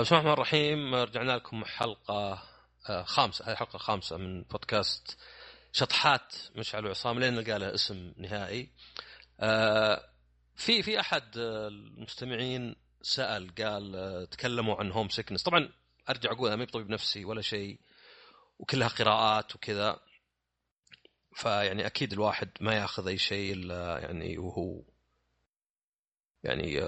بسم الله الرحمن الرحيم. رجعنا لكم حلقة آه، خامسة. هذه الحلقة الخامسة من بودكاست شطحات مشعل وعصام لين نلقى له اسم نهائي. آه، في في أحد المستمعين سأل قال تكلموا عن هوم سيكنس طبعا أرجع أقول أنا ما بطبيب نفسي ولا شيء وكلها قراءات وكذا. فيعني أكيد الواحد ما ياخذ أي شيء إلا يعني وهو يعني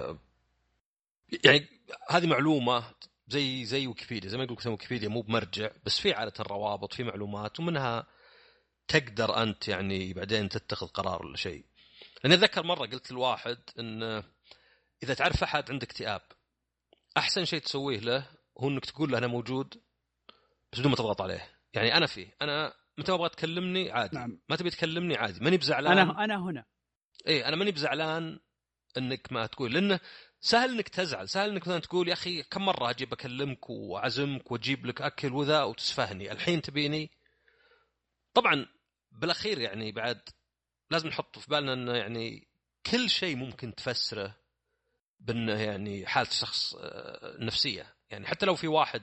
يعني هذه معلومة زي زي ويكيبيديا زي ما يقول ويكيبيديا مو بمرجع بس في عاده روابط في معلومات ومنها تقدر أنت يعني بعدين تتخذ قرار ولا شيء. لأني أتذكر مرة قلت لواحد إن إذا تعرف أحد عنده اكتئاب أحسن شيء تسويه له هو إنك تقول له أنا موجود بس بدون ما تضغط عليه. يعني أنا فيه أنا متى أبغى تكلمني عادي. نعم. ما تبي تكلمني عادي. ماني بزعلان. أنا أنا هنا. اي أنا ماني بزعلان إنك ما تقول لأنه سهل إنك تزعل. سهل إنك مثلا تقول يا أخي كم مرة أجيب أكلمك وأعزمك وأجيب لك أكل وذا وتسفهني. الحين تبيني؟ طبعا بالأخير يعني بعد لازم نحط في بالنا إنه يعني كل شيء ممكن تفسره بإنه يعني حالة شخص آه، نفسية. يعني حتى لو في واحد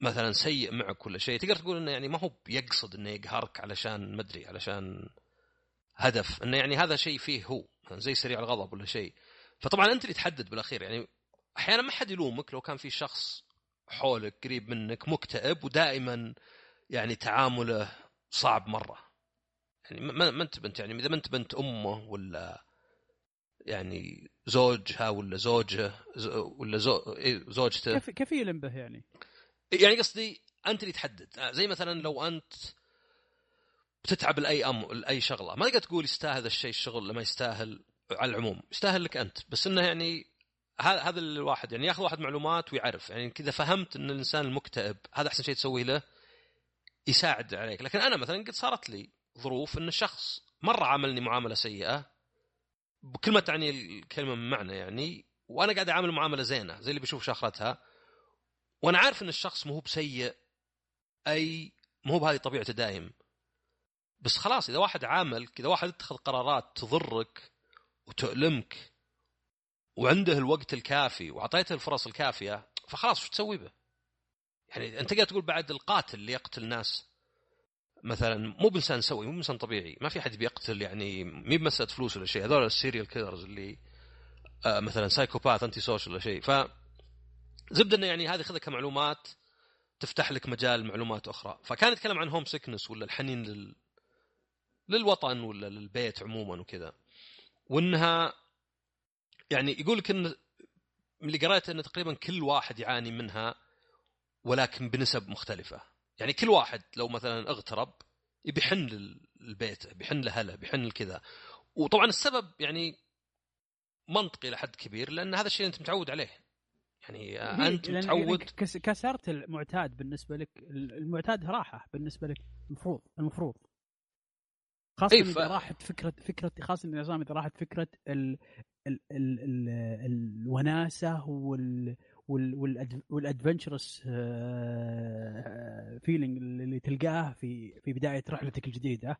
مثلا سيء معك ولا شيء تقدر تقول إنه يعني ما هو بيقصد إنه يقهرك علشان مدري علشان هدف. إنه يعني هذا شيء فيه هو زي سريع الغضب ولا شيء. فطبعا أنت اللي تحدد بالأخير. يعني أحيانا ما حد يلومك لو كان في شخص حولك قريب منك مكتئب ودائما يعني تعامله صعب مرة. يعني ما أنت بنت يعني إذا ما أنت بنت أمه ولا يعني زوجها ولا زوجة ولا. إيه، زوجته. كيف كفيل به يعني؟ يعني قصدي أنت اللي تحدد. زي مثلا لو أنت بتتعب لأي أمر لأي شغلة. ما تقدر تقول يستاهل الشيء الشغل لما يستاهل. على العموم. يستاهل لك أنت. بس إنه يعني هذا الواحد يعني ياخذ واحد معلومات ويعرف. يعني كذا فهمت إن الإنسان المكتئب هذا أحسن شيء تسويه له يساعد عليك. لكن أنا مثلا قد صارت لي ظروف إن الشخص مرة عاملني معاملة سيئة بكل ما تعني الكلمة من معنى يعني وأنا قاعد أعامل معاملة زينة زي اللي بيشوف شاخرتها وأنا عارف إن الشخص مو بسيء أي مو بهذه طبيعته دايم بس خلاص إذا واحد عامل إذا واحد اتخذ قرارات تضرك وتؤلمك وعنده الوقت الكافي وأعطيته الفرص الكافية فخلاص شو تسوي به؟ يعني أنت قاعد تقول بعد القاتل اللي يقتل ناس مثلا مو بإنسان سوي مو بإنسان طبيعي ما في حد بيقتل يعني مي بمسألة فلوس ولا شيء هذول ال serial killers اللي آه مثلا psychopath antisocial ولا شيء ف زبده إنه يعني هذه خذها كمعلومات تفتح لك مجال معلومات أخرى فكان يتكلم عن هوم سيكنس ولا الحنين لل... للوطن ولا للبيت عموما وكذا وإنها يعني يقول لك إن اللي قريته انه تقريبا كل واحد يعاني منها ولكن بنسب مختلفة. يعني كل واحد لو مثلا اغترب بيحن للبيت بيحن لهله بيحن لكذا. وطبعا السبب يعني منطقي لحد كبير لأن هذا الشيء أنت متعود عليه. يعني أنت متعود كسرت المعتاد بالنسبة لك المعتاد راحة بالنسبة لك المفروض المفروض. خاصة إيه ف... إذا راحت فكرة فكرة خاصة إذا إذا راحت فكرة ال... ال... ال... ال... الوناسة وال والادفنشرس فيلينج اللي تلقاه في في بداية رحلتك الجديدة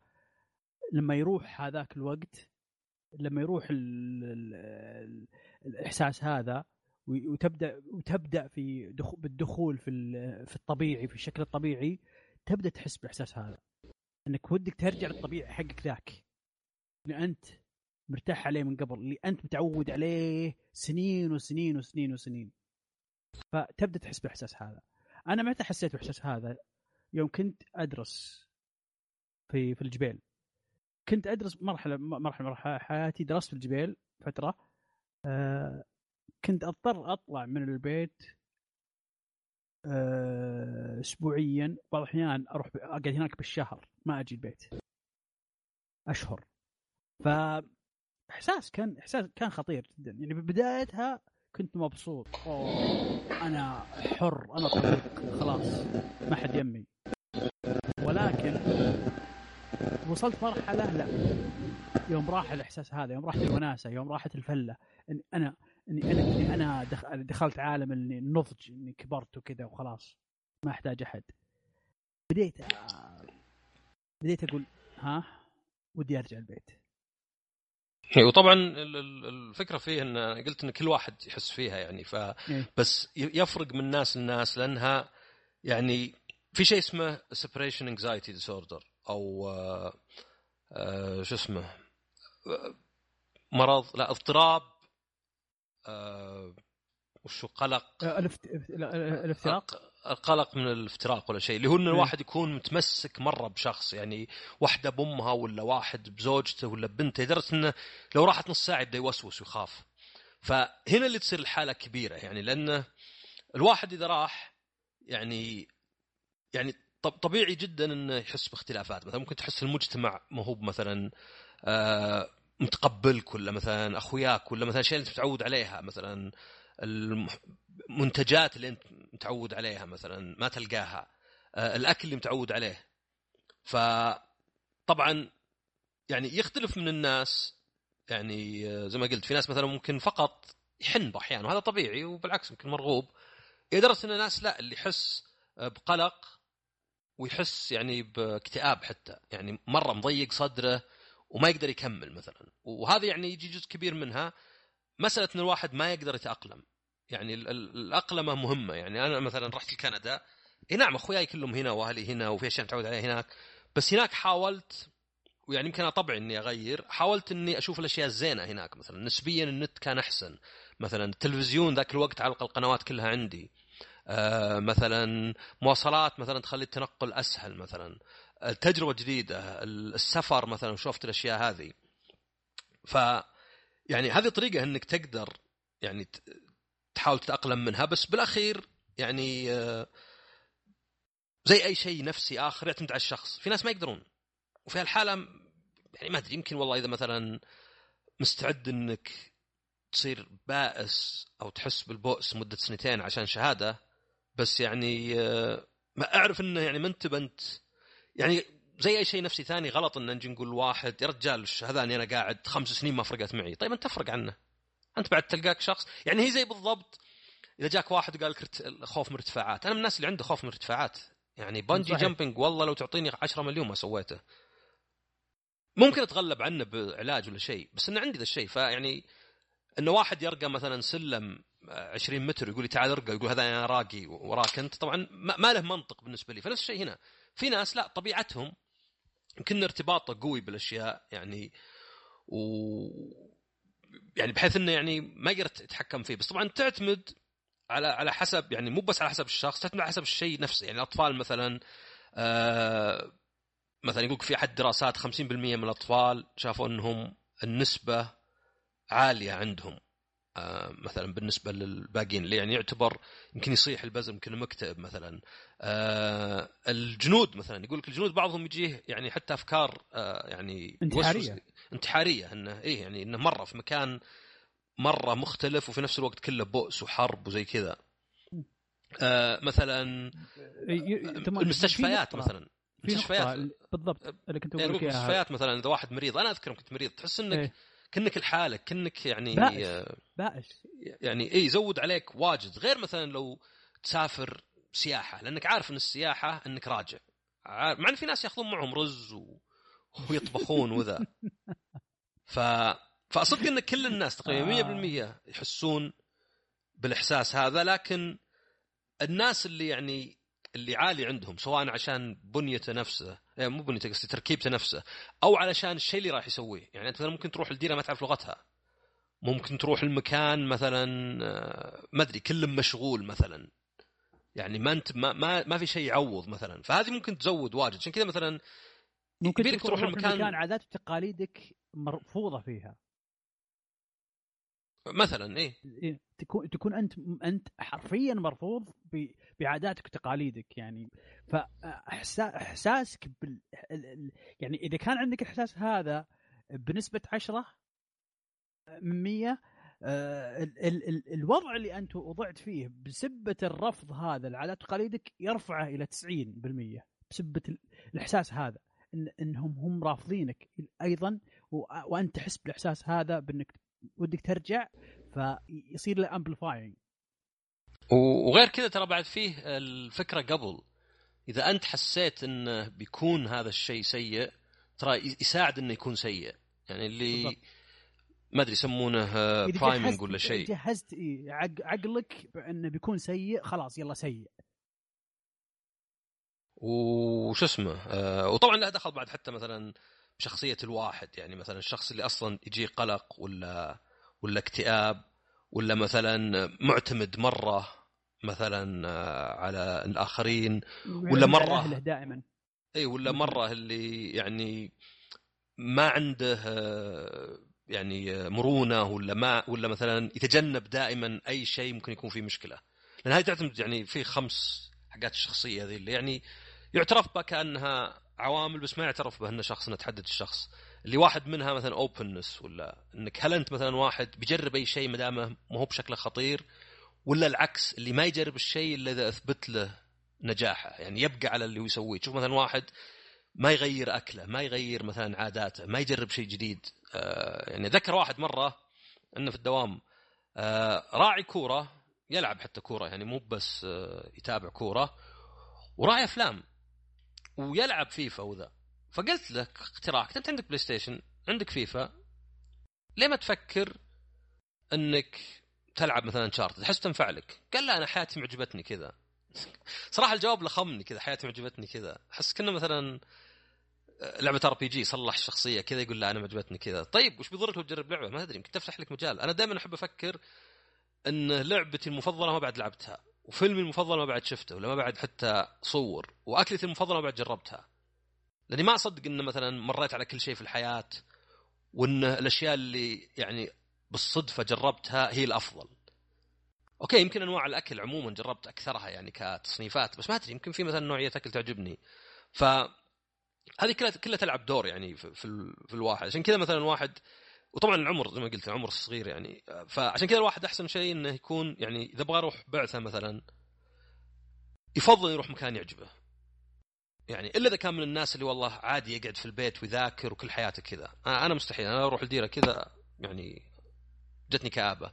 لما يروح هذاك الوقت لما يروح ال ال الإحساس هذا وتبدأ وتبدأ في دخول بالدخول في في الطبيعي في الشكل الطبيعي تبدأ تحس بالاحساس هذا. إنك ودك ترجع للطبيعي حقك ذاك. اللي أنت مرتاح عليه من قبل اللي أنت متعود عليه سنين وسنين وسنين وسنين. فتبدأ تحس بالاحساس هذا. أنا متى حسيت بالاحساس هذا يوم كنت أدرس في في الجبيل كنت أدرس مرحلة مرحلة مرحلة حياتي درست في الجبيل فترة. آه كنت أضطر أطلع من البيت اسبوعيا. بعض الأحيان أروح أقعد هناك بالشهر ما أجي البيت. أشهر. ف احساس كان إحساس كان خطير جدا. يعني ببدايتها كنت مبسوط. أوه أنا حر أنا طريق خلاص ما حد يمي. ولكن وصلت مرحلة لا يوم راح الإحساس هذا يوم راحت الوناسه يوم راحت الفلة إن أنا إني أنا إني أنا دخلت عالم النضج إني كبرت وكذا وخلاص ما أحتاج أحد بديت بديت أقول ها ودي أرجع البيت وطبعا الفكرة فيه إن قلت إن كل واحد يحس فيها يعني ف إيه. بس يفرق من ناس لناس لأنها يعني في شيء اسمه separation anxiety disorder أو آه، آه، شو اسمه آه، مرض لا اضطراب آه، وشو قلق؟ آه، الافت- لا، الافتراق. القلق من الافتراق ولا شيء اللي هو إن إيه. الواحد يكون متمسك مرة بشخص يعني واحدة بأمها ولا واحد بزوجته ولا ببنته لدرجة إنه لو راحت نص ساعة يبدأ يوسوس ويخاف. فهنا اللي تصير الحالة كبيرة يعني لأنه الواحد إذا راح يعني يعني طب طبيعي جدا إنه يحس باختلافات. مثلا ممكن تحس المجتمع ما هو مثلا آه متقبلك ولا مثلا أخوياك ولا مثلا اللي أنت متعود عليها مثلا المنتجات اللي أنت متعود عليها مثلا ما تلقاها آه، الأكل اللي متعود عليه. فطبعا يعني يختلف من الناس يعني آه، زي ما قلت في ناس مثلا ممكن فقط يحن أحيانا وهذا طبيعي وبالعكس يمكن مرغوب. لدرجه إن الناس لا اللي يحس بقلق ويحس يعني باكتئاب حتى يعني مرة مضيق صدره وما يقدر يكمل مثلا. وهذا يعني يجي جزء كبير منها. مسألة إن الواحد ما يقدر يتأقلم. يعني ال- ال- الأقلمة مهمة. يعني أنا مثلا رحت لكندا إي نعم أخوياي كلهم هنا وأهلي هنا وفي أشياء متعود عليها هناك. بس هناك حاولت ويعني يمكن طبعي إني أغير. حاولت إني أشوف الأشياء الزينة هناك مثلا. نسبيا النت كان أحسن. مثلا التلفزيون ذاك الوقت علق القنوات كلها عندي. آه مثلا مواصلات مثلا تخلي التنقل أسهل مثلا. تجربة جديدة السفر مثلا شفت الأشياء هذه. ف يعني هذه طريقة إنك تقدر يعني تحاول تتأقلم منها بس بالأخير يعني آه، زي أي شيء نفسي آخر يعتمد على الشخص. في ناس ما يقدرون. وفي هالحالة يعني ما أدري يمكن والله إذا مثلا مستعد إنك تصير بائس أو تحس بالبؤس مدة سنتين عشان شهادة بس يعني آه، ما أعرف إنه يعني ما أنت بنت يعني زي أي شيء نفسي ثاني غلط إن نجي نقول واحد يا رجال هذاني أنا قاعد خمس سنين ما فرقت معي. طيب أنت تفرق عنه. أنت بعد تلقاك شخص يعني هي زي بالضبط إذا جاك واحد وقال لك خوف من ارتفاعات. أنا من الناس اللي عنده خوف من ارتفاعات. يعني bungee صحيح. jumping والله لو تعطيني 10 مليون ما سويته. ممكن أتغلب عنه بعلاج ولا شيء بس إنه عندي ذا الشيء. فيعني إنه واحد يرقى مثلا سلم آه، 20 متر ويقول لي تعال ارقى يقول هذا أنا راقي وراك أنت. طبعا ما له منطق بالنسبة لي. فنفس الشيء هنا. في ناس لا طبيعتهم يمكن ارتباطه قوي بالأشياء يعني و يعني بحيث إنه يعني ما يقدر يتحكم فيه. بس طبعا تعتمد على على حسب يعني مو بس على حسب الشخص تعتمد على حسب الشيء نفسه. يعني الأطفال مثلا آه مثلا يقول في أحد دراسات 50% من الأطفال شافوا إنهم النسبة عالية عندهم آه مثلا بالنسبة للباقيين اللي يعني يعتبر يمكن يصيح البزر يمكن مكتئب مثلا. آه الجنود مثلا يقول لك الجنود بعضهم يجيه يعني حتى أفكار آه يعني انتحارية. يوسوس- انتحارية إنه إيه يعني إنه مرة في مكان مرة مختلف وفي نفس الوقت كله بؤس وحرب وزي كذا آه مثلا ي- تمام. المستشفيات مثلا في المستشفيات بالضبط اللي كنت يعني بقول لك المستشفيات مثلا إذا واحد مريض أنا أذكر كنت مريض تحس إنك إيه. كأنك لحالك كأنك يعني بائس. آه، بائس يعني اي يزود عليك واجد غير مثلا لو تسافر سياحة لأنك عارف إن السياحة إنك راجع. مع إن في ناس يأخذون معهم رز و... ويطبخون وذا. ف فأصدق إن كل الناس تقريبا 100% يحسون بالإحساس هذا لكن الناس اللي يعني اللي عالي عندهم سواء عشان بنيته نفسه يعني مو بنيته قصدي تركيبته نفسه أو علشان الشيء اللي راح يسويه. يعني أنت مثلا ممكن تروح الديره ما تعرف لغتها. ممكن تروح المكان مثلا آه، ما أدري كل مشغول مثلا. يعني ما انت ما ما, ما في شيء يعوض مثلا. فهذه ممكن تزود واجد. عشان كذا مثلا ممكن تروح تروح المكان- المكان عادات وتقاليدك مرفوضة فيها. مثلا إيه. إيه، تكون تكون انت أنت حرفيا مرفوض ب- بعاداتك وتقاليدك يعني. فاحساسك بال ال- ال- يعني إذا كان عندك الاحساس هذا بنسبة 10 من 100 آه، ال- ال- ال- الوضع اللي انت وضعت فيه بسبة الرفض هذا لعادات وتقاليدك يرفعه إلى 90% بسبة ال- الإحساس هذا إن إنهم هم رافضينك أيضا وأنت تحس بالإحساس هذا بإنك ودك ترجع فيصير له amplifying وغير كذا ترى بعد فيه الفكرة قبل إذا أنت حسيت إنه بيكون هذا الشيء سيء ترى يساعد إنه يكون سيء يعني اللي بالضبط. ما أدري يسمونه priming جهزت- ولا شيء. جهزت إيه عق- عقلك بأنه بيكون سيء خلاص يلا سيء. وش اسمه؟ آه وطبعا له دخل بعد حتى مثلا بشخصية الواحد يعني مثلا الشخص اللي أصلا يجيه قلق ولا ولا اكتئاب ولا مثلا معتمد مرة مثلا آه على الآخرين ولا أهله دائما. إي ولا. مرة اللي يعني ما عنده آه، يعني مرونة ولا ما ولا مثلا يتجنب دائما أي شيء ممكن يكون فيه مشكلة. لأن هذه تعتمد يعني في خمس حاجات الشخصية ذي اللي يعني يعترف بها كأنها عوامل بس ما يعترف بها انه شخص انه تحدد الشخص. اللي واحد منها مثلا اوبنس ولا إنك هل أنت مثلا واحد بيجرب أي شيء ما دامه ما هو بشكله خطير ولا العكس اللي ما يجرب الشيء إلا إذا أثبت له نجاحه. يعني يبقى على اللي هو يسويه. تشوف مثلا واحد ما يغير أكله ما يغير مثلا عاداته ما يجرب شيء جديد. آه يعني ذكر واحد مرة إنه في الدوام آه راعي كورة يلعب حتى كورة يعني مو بس آه يتابع كورة وراعي أفلام ويلعب فيفا وذا. فقلت لك اقتراح انت عندك بلاي ستيشن عندك فيفا ليه ما تفكر إنك تلعب مثلا Uncharted تحس تنفع لك. قال لا أنا حياتي معجبتني كذا. صراحة الجواب لخمني كذا حياتي معجبتني كذا. أحس كنا مثلا لعبة RPG صلح الشخصية كذا يقول لا أنا معجبتني كذا. طيب وش بيضرك لو تجرب لعبة؟ ما أدري يمكن تفتح لك مجال. أنا دائما أحب أفكر إن لعبتي المفضلة ما بعد لعبتها وفيلمي المفضل ما بعد شفته ولا ما بعد حتى صور وأكلتي المفضلة ما بعد جربتها. لأني ما أصدق إن مثلا مريت على كل شيء في الحياة وإن الأشياء اللي يعني بالصدفة جربتها هي الأفضل. okay يمكن أنواع الأكل عموما جربت أكثرها يعني كتصنيفات بس ما أدري يمكن في مثلا نوعية أكل تعجبني. ف هذه كلها كلها تلعب دور يعني في في, ال... في الواحد. عشان كذا مثلا واحد وطبعا العمر زي ما قلت العمر الصغير يعني. فعشان كذا الواحد أحسن شيء إنه يكون يعني إذا أبغى أروح بعثة مثلا يفضل يروح مكان يعجبه. يعني إلا إذا كان من الناس اللي والله عادي يقعد في البيت ويذاكر وكل حياته كذا. أنا مستحيل أنا أروح الديره كذا يعني جتني كآبة.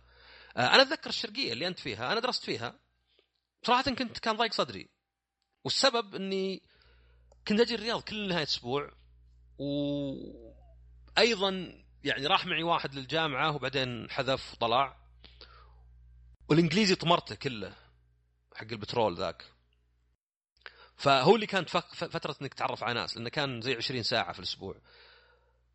أنا أتذكر الشرقية اللي أنت فيها أنا درست فيها. صراحة كنت كان ضايق صدري. والسبب إني كنت أجي الرياض كل نهاية أسبوع وأيضا يعني راح معي واحد للجامعة وبعدين حذف وطلع. والإنجليزي طمرته كله حق البترول ذاك. فهو اللي كانت فترة إنك تتعرف على ناس لأنه كان زي 20 ساعة في الأسبوع.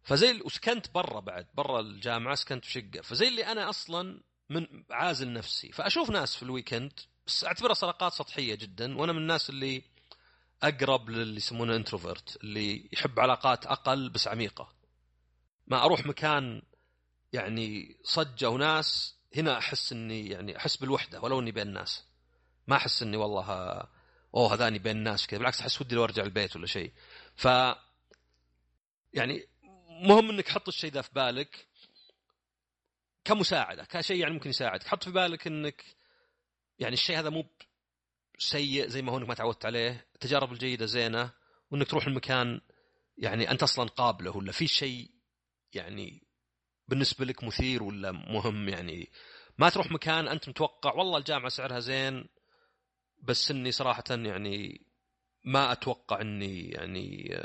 فزي وسكنت برا بعد برا الجامعة سكنت في شقة. فزي اللي أنا أصلا من عازل نفسي. فأشوف ناس في ال weekend بس اعتبرها صداقات سطحية جدا. وأنا من الناس اللي أقرب للي يسمونه introvert اللي يحب علاقات أقل بس عميقة. ما أروح مكان يعني صجة وناس هنا أحس إني يعني أحس بالوحدة ولو إني بين الناس ما أحس إني والله أوه هذاني بين الناس كذا بالعكس أحس ودي لو أرجع البيت ولا شيء. ف يعني مهم إنك حط الشيء ذا في بالك. كمساعدة كشيء يعني ممكن يساعدك. حط في بالك إنك يعني الشيء هذا مو سيء زي ما هو إنك ما تعودت عليه. التجارب الجيدة زينة وإنك تروح المكان يعني أنت أصلا قابله ولا في شيء يعني بالنسبة لك مثير ولا مهم يعني. ما تروح مكان أنت متوقع والله الجامعة سعرها زين بس إني صراحة يعني ما أتوقع إني يعني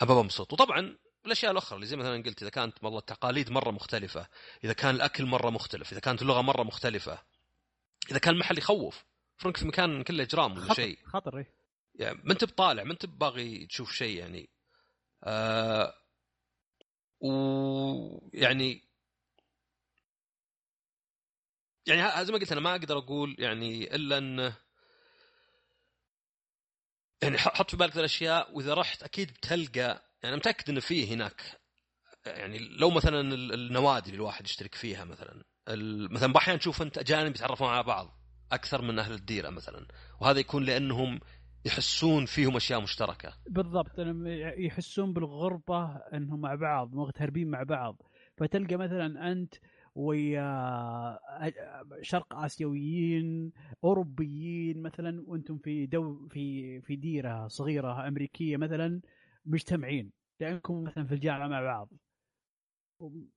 ابى انبسط وطبعا الأشياء الأخرى اللي زي مثلا قلت إذا كانت والله التقاليد مرة مختلفة إذا كان الأكل مرة مختلف إذا كانت اللغة مرة مختلفة إذا كان المحل يخوف فرنك في مكان كله اجرام ولا شيء خطر إيه. يعني ما أنت بطالع ما أنت باغي تشوف شيء يعني آه ويعني يعني زي ما قلت أنا ما أقدر أقول يعني إلا انه يعني حط في بالك الأشياء وإذا رحت أكيد بتلقى يعني متأكد إنه فيه هناك يعني لو مثلا النوادي اللي الواحد يشترك فيها مثلا مثلا أحيانا تشوف أنت أجانب يتعرفون على بعض أكثر من أهل الديرة مثلا وهذا يكون لأنهم يحسون فيهم أشياء مشتركة. بالضبط يحسون بالغربة إنهم مع بعض مغتربين مع بعض. فتلقى مثلا أنت ويا شرق آسيويين أوروبيين مثلا وأنتم في دو في في ديرة صغيرة أمريكية مثلا مجتمعين لانكم مثلا في الجامعة مع بعض.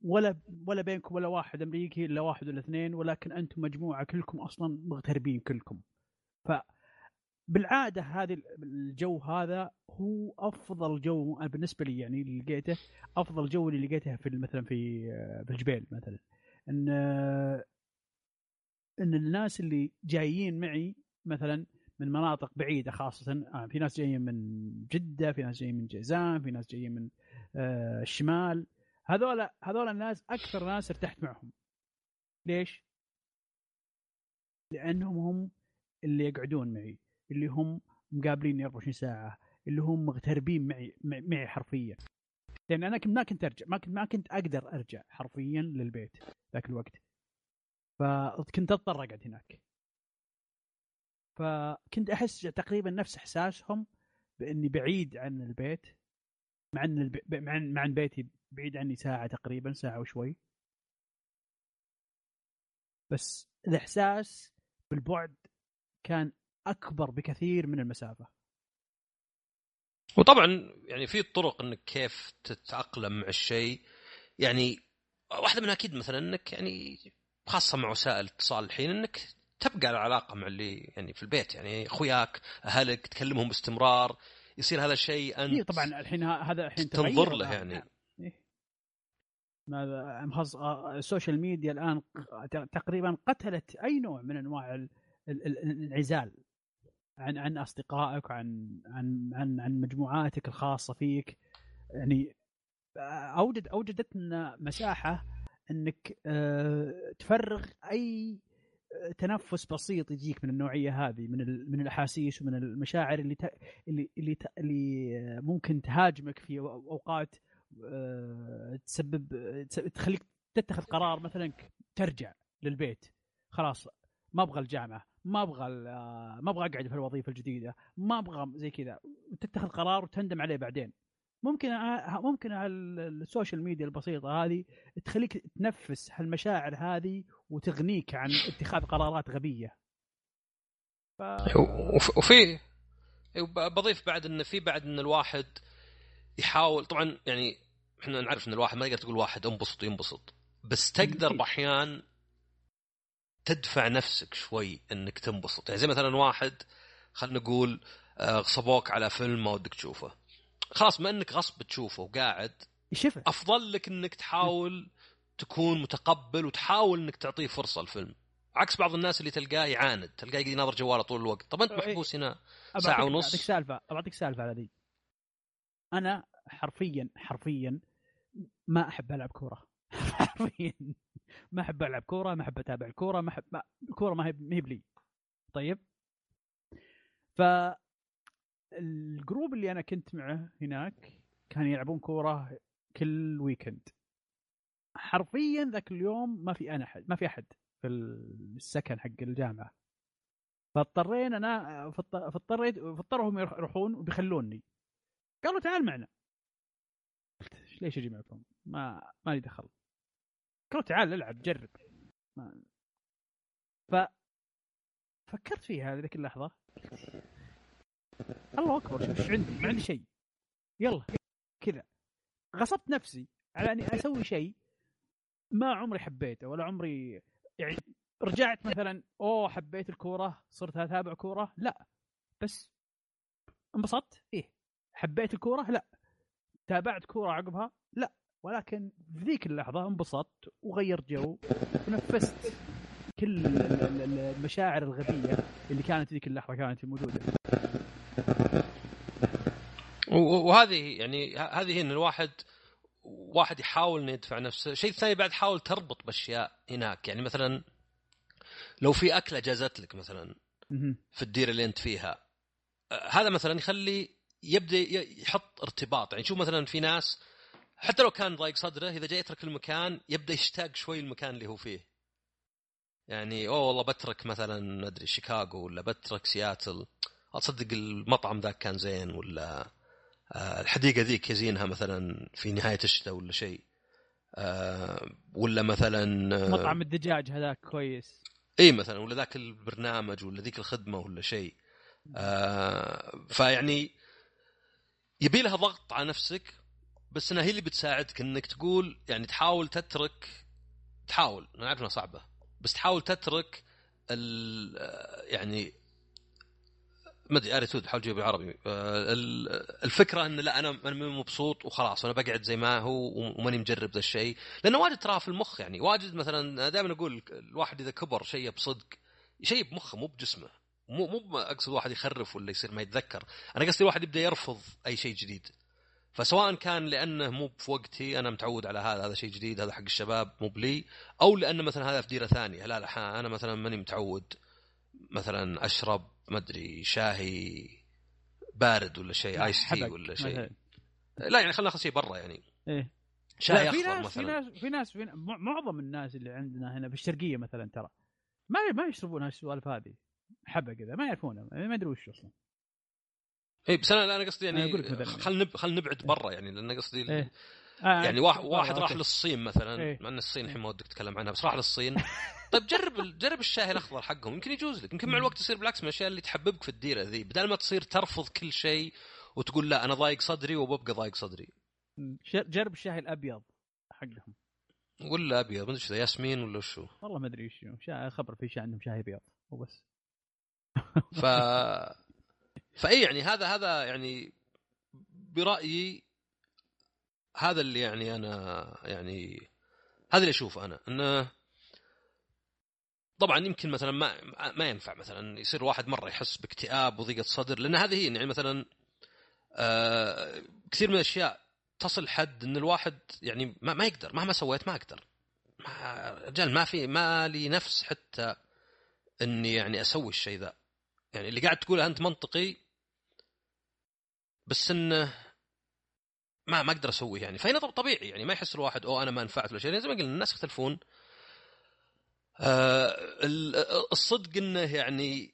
ولا ولا بينكم ولا واحد أمريكي إلا واحد ولا اثنين ولكن أنتم مجموعة كلكم أصلا مغتربين كلكم. ف بالعادة هذه الجو هذا هو أفضل جو بالنسبة لي يعني اللي لقيته أفضل جو اللي لقيته في مثلا في في الجبيل مثلا. إن إن الناس اللي جايين معي مثلا من مناطق بعيدة خاصة. آه، في ناس جايين من جدة في ناس جايين من جيزان في ناس جايين من آه، الشمال. هذول هذول الناس أكثر ناس ارتحت معهم. ليش؟ لأنهم هم اللي يقعدون معي اللي هم مقابليني 24 ساعة اللي هم مغتربين معي معي حرفيا. لأن أنا ما كنت أرجع ما كنت ما كنت أقدر أرجع حرفيا للبيت ذاك الوقت. فكنت أضطر أقعد هناك. فكنت أحس تقريبا نفس إحساسهم بإني بعيد عن البيت مع إن البي... مع مع ان بيتي بعيد عني ساعة تقريبا ساعة وشوي. بس الإحساس بالبعد كان أكبر بكثير من المسافة. وطبعا يعني في طرق إنك كيف تتأقلم مع الشيء. يعني واحدة منها أكيد مثلا إنك يعني خاصة مع وسائل الاتصال الحين إنك تبقى على علاقة مع اللي يعني في البيت. يعني أخوياك أهلك تكلمهم باستمرار يصير هذا الشيء أنت إيه طبعا الحين هذا الحين تنظر له يعني. إيه. ال social media الآن تقريبا قتلت أي نوع من أنواع الانعزال عن عن أصدقائك وعن عن عن عن مجموعاتك الخاصة فيك. يعني اوجد اوجدت لنا مساحة إنك آه، تفرغ أي تنفس بسيط يجيك من النوعية هذه من من الأحاسيس ومن المشاعر اللي اللي اللي اللي ممكن تهاجمك في أوقات آه، تسبب تخليك تتخذ قرار مثلا ترجع للبيت. خلاص ما أبغى الجامعة ما أبغى آه، ما أبغى أقعد في الوظيفة الجديدة ما أبغى زي كذا. وتتخذ قرار وتندم عليه بعدين. ممكن ممكن السوشيال ميديا البسيطة هذه تخليك تنفس هالمشاعر هذه وتغنيك عن اتخاذ قرارات غبية. ف... وفي بضيف بعد إن في بعد إن الواحد يحاول طبعا يعني إحنا نعرف إن الواحد ما يقدر تقول واحد انبسط ينبسط بس تقدر باحيان تدفع نفسك شوي إنك تنبسط. يعني زي مثلا واحد خلينا نقول آه، غصبوك على فيلم ما ودك تشوفه. خلاص ما إنك غصب تشوفه وقاعد يشوفه أفضل لك إنك تحاول تكون متقبل وتحاول إنك تعطيه فرصة الفيلم. عكس بعض الناس اللي تلقاه يعاند تلقاه يناظر جواله طول الوقت. طب أنت محبوس هنا ساعة ونص؟ بعطيك سالفة. بعطيك سالفة على ذي. أنا حرفيا حرفيا ما أحب ألعب كورة. حرفيا ما أحب ألعب كورة ما أحب أتابع الكورة ما احب ما... الكورة ما هي ما هي بلي. طيب؟ ف ال group اللي أنا كنت معه هناك كانوا يلعبون كورة كل weekend حرفيا ذاك اليوم ما في أنا احد ما في أحد في السكن حق الجامعة. فاضطرينا أنا فاضطريت فاضطروا هم يروحون وبيخلوني. قالوا تعال معنا. قلت ليش أجي معكم؟ ما ما لي دخل. قالوا تعال العب جرب. ف فكرت فيها ذيك اللحظة. الله أكبر شوف إيش عندي ما عندي شيء. يلا كذا. غصبت نفسي على أني أسوي شيء ما عمري حبيته ولا عمري يعني رجعت مثلا أوه حبيت الكورة صرت أتابع كورة لا. بس انبسطت؟ إيه. حبيت الكورة؟ لا. تابعت كورة عقبها؟ لا. ولكن في ذيك اللحظة انبسطت وغيرت جو ونفست كل المشاعر الغبية اللي كانت ذيك اللحظة كانت موجودة. وهذه يعني هذه إن الواحد واحد يحاول إنه يدفع نفسه، الشيء الثاني بعد حاول تربط بأشياء هناك، يعني مثلا لو في أكلة جازت لك مثلا في الديره اللي أنت فيها هذا مثلا يخلي يبدأ يحط ارتباط، يعني شوف مثلا في ناس حتى لو كان ضايق صدره إذا جاي يترك المكان يبدأ يشتاق شوي المكان اللي هو فيه. يعني أوه والله بترك مثلا ما أدري شيكاغو ولا بترك سياتل. اصدق المطعم ذاك كان زين ولا الحديقة ذيك يزينها مثلا في نهاية الشتاء ولا شيء. آه، ولا مثلا آه، مطعم الدجاج هذاك كويس. إي مثلا ولا ذاك البرنامج ولا ذيك الخدمة ولا شيء. فيعني يبي لها ضغط على نفسك بس إنها هي اللي بتساعدك إنك تقول يعني تحاول تترك تحاول أنا عارف إنها صعبة بس تحاول تترك ال يعني ما أدري اتيتود حاول تجيب بالعربي. آه، ال- الفكرة إن لا أنا أنا مبسوط وخلاص أنا بقعد زي ما هو وماني مجرب ذا الشيء. لأنه واجد تراه في المخ يعني. واجد مثلا دائما أقول الواحد إذا كبر شيء بصدق شيء بمخه مو بجسمه. مو مو أقصد واحد يخرف ولا يصير ما يتذكر. أنا قصدي الواحد يبدأ يرفض أي شيء جديد. فسواء كان لأنه مو في وقتي أنا متعود على هذا هذا شيء جديد هذا حق الشباب مو بلي أو لأنه مثلا هذا في ديرة ثانية. لا لا أنا مثلا ماني متعود مثلا أشرب ما أدري شاهي بارد ولا شيء آيس تي ولا شيء. لا يعني خلينا ناخذ شيء برا يعني إيه شاي لا، في اخضر ناس في مثلا ناس في ناس في ن- مع- معظم الناس اللي عندنا هنا في الشرقيه مثلا ترى ما ما يشربون هالسوالف هذه حبة كذا ما يعرفونها ما يدري وش أصلا اي بس أنا أنا قصدي يعني. خل نب خل نبعد برا يعني لأن قصدي إيه. آه. يعني واحد, آه، واحد راح. للصين مثلا إيه. مع إن الصين الحين ما ودك تتكلم عنها بس راح للصين. طيب جرب جرب الشاي الأخضر حقهم يمكن يجوز لك يمكن مع الوقت يصير بالعكس من الأشياء اللي تحببك في الديرة ذي. بدل ما تصير ترفض كل شيء وتقول لا أنا ضايق صدري وببقى ضايق صدري. جرب الشاي الأبيض حقهم. ولا أبيض ما أدري إيش ياسمين ولا شو. والله ما أدري. شا- خبر في شيء عندهم شاي أبيض وبس ف فاي يعني هذا هذا يعني برأيي هذا اللي يعني أنا يعني هذا اللي أشوفه أنا إنه طبعا يمكن مثلا ما ما ينفع مثلا يصير واحد مرة يحس باكتئاب وضيقة صدر لأن هذه هي يعني مثلا آه كثير من الأشياء تصل حد إن الواحد يعني ما, ما يقدر مهما سويت ما أقدر. ما رجال ما في ما لي نفس حتى إني يعني أسوي الشيء ذا. يعني اللي قاعد تقوله أنت منطقي بس إنه ما ما أقدر اسويه يعني. فهنا طب- طبيعي يعني ما يحس الواحد أو أنا ما نفعت ولا شيء. زي ما قلنا الناس يختلفون. آه ال- الصدق إنه يعني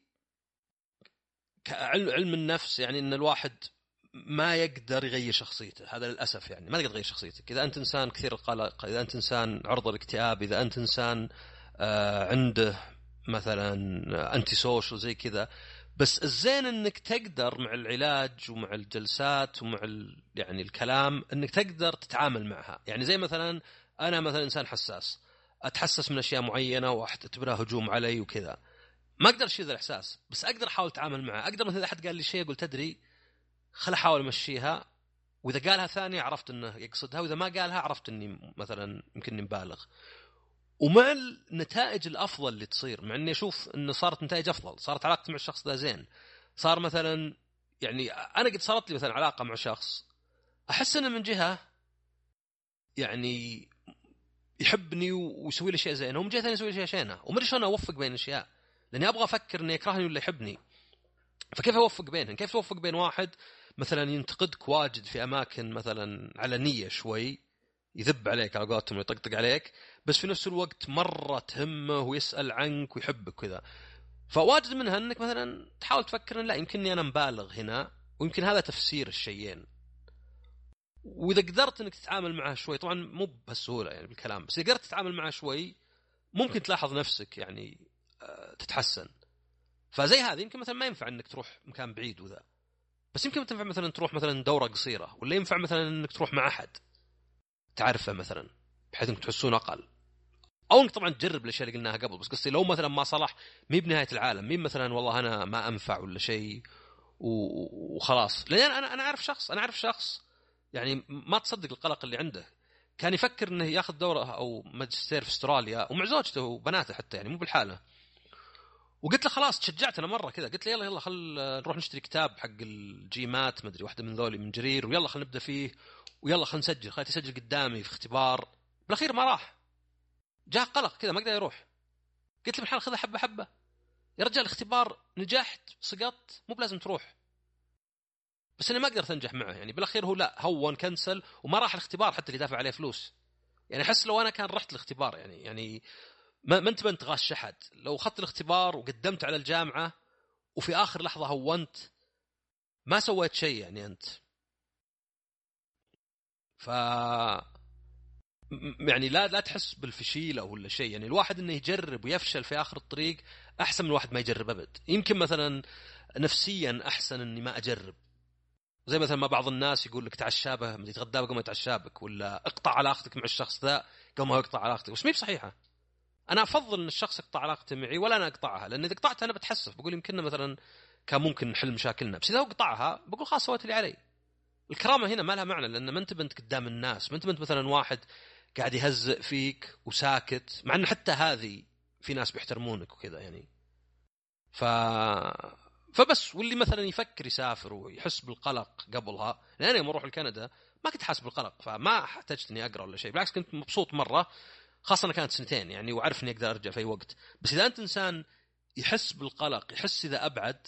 علم النفس يعني إن الواحد ما يقدر يغير شخصيته. هذا للأسف يعني ما تقدر تغير شخصيتك. إذا أنت إنسان كثير القلق إذا أنت إنسان عرضة للاكتئاب إذا أنت إنسان آه عنده مثلا انتي سوشيال زي كذا بس الزين إنك تقدر مع العلاج ومع الجلسات ومع ال... يعني الكلام إنك تقدر تتعامل معها. يعني زي مثلا أنا مثلا إنسان حساس. أتحسس من أشياء معينة واعتبرها هجوم علي وكذا. ما أقدر أشيل الإحساس بس أقدر أحاول أتعامل معه أقدر مثلا إذا أحد قال لي شيء أقول تدري خل أحاول أمشيها. وإذا قالها ثانية عرفت إنه يقصدها وإذا ما قالها عرفت إني مثلا يمكن مبالغ. ومع النتائج الأفضل اللي تصير؟ مع إني أشوف إنه صارت نتائج أفضل صارت علاقتي مع الشخص ذا زين. صار مثلا يعني أنا قد صارت لي مثلا علاقة مع شخص أحس إنه من جهة يعني يحبني ويسوي لي شيء زين ومن جهة ثانية يسوي لي شيء شينة. وما أدري شلون أوفق بين الأشياء لأني أبغى أفكر إنه يكرهني ولا يحبني. فكيف أوفق بينهم؟ كيف توفق بين واحد مثلا ينتقدك واجد في أماكن مثلا علنية شوي يذب عليك على قولتهم ويطقطق عليك بس في نفس الوقت مرة تهمه ويسأل عنك ويحبك كذا فواجد منها إنك مثلا تحاول تفكر إن لا يمكنني أنا مبالغ هنا ويمكن هذا تفسير الشيئين. وإذا قدرت إنك تتعامل معها شوي طبعا مو بهالسهولة يعني بالكلام بس إذا قدرت تتعامل معها شوي ممكن تلاحظ نفسك يعني آه، تتحسن. فزي هذه يمكن مثلا ما ينفع إنك تروح مكان بعيد وذا. بس يمكن تنفع مثلا تروح مثلا دورة قصيرة ولا ينفع مثلا إنك تروح مع أحد. تعرفه مثلا بحيث إنك تحسون أقل. أو إنك طبعا تجرب الأشياء اللي قلناها قبل بس قصدي لو مثلا ما صلح مي بنهاية العالم مي مثلا والله أنا ما أنفع ولا شيء وخلاص. لأن أنا أنا أعرف شخص أنا أعرف شخص يعني ما تصدق القلق اللي عنده. كان يفكر إنه ياخذ دورة أو ماجستير في أستراليا ومع زوجته وبناته حتى يعني مو بالحالة. وقلت له خلاص تشجعت أنا مرة كذا قلت له يلا يلا خل نروح نشتري كتاب حق الجيمات مدري واحدة من ذولي من جرير ويلا خل نبدأ فيه ويلا خل نسجل خليته يسجل قدامي في اختبار. بالأخير ما راح. جاء قلق كذا ما قدر يروح. قلت له بالحال خذها حبة حبة. يا رجال اختبار نجحت سقطت مو بلازم تروح. بس أنا ما قدرت أنجح معه يعني بالأخير هو لا هون كنسل وما راح الاختبار حتى اللي دافع عليه فلوس. يعني أحس لو أنا كان رحت الاختبار يعني يعني ما ما انت بنت غاش أحد. لو أخذت الاختبار وقدمت على الجامعة وفي آخر لحظة هونت ما سويت شيء يعني أنت. ف يعني لا لا تحس بالفشيلة ولا شيء. يعني الواحد إنه يجرب ويفشل في آخر الطريق أحسن من الواحد ما يجرب أبد. يمكن مثلا نفسيا أحسن إني ما أجرب. زي مثلا ما بعض الناس يقول لك تعشى به يتغدى قبل ما يتعشى بك ولا اقطع علاقتك مع الشخص ذا قبل ما يقطع علاقتك. بس مي بصحيحه أنا أفضل إن الشخص يقطع علاقته معي ولا أنا أقطعها لأن إذا قطعتها أنا بتحسف. بقول يمكن مثلا كان ممكن نحل مشاكلنا. بس إذا قطعها بقول خلاص سويت اللي علي. الكرامة هنا ما لها معنى لأن ما أنت بنت قدام الناس. ما أنت بنت مثلا واحد قاعد يهزئ فيك وساكت مع ان حتى هذه في ناس بيحترمونك وكذا يعني. ف فبس واللي مثلا يفكر يسافر ويحس بالقلق قبلها لأن أنا يوم أروح لكندا ما كنت حاسس بالقلق فما احتجت إني أقرأ ولا شيء بالعكس كنت مبسوط مرة خاصة انها كانت سنتين يعني وعارف اني أقدر أرجع في أي وقت. بس إذا أنت إنسان يحس بالقلق يحس إذا أبعد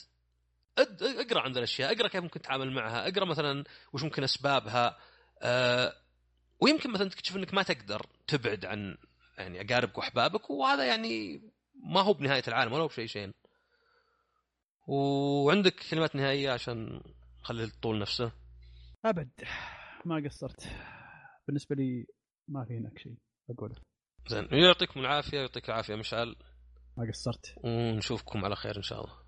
أقرأ عن الأشياء أقرأ كيف ممكن تتعامل معها أقرأ مثلا وش ممكن أسبابها أه ويمكن مثلا تكتشف إنك ما تقدر تبعد عن يعني أقاربك وأحبابك وهذا يعني ما هو بنهاية العالم ولا هو بشيء شيء وعندك كلمات نهائية عشان نخلي الطول نفسه؟ أبد ما قصرت. بالنسبة لي ما في هناك شيء أقوله. زين يعطيكم العافية يعطيك العافية مشعل. ما قصرت. ونشوفكم على خير إن شاء الله.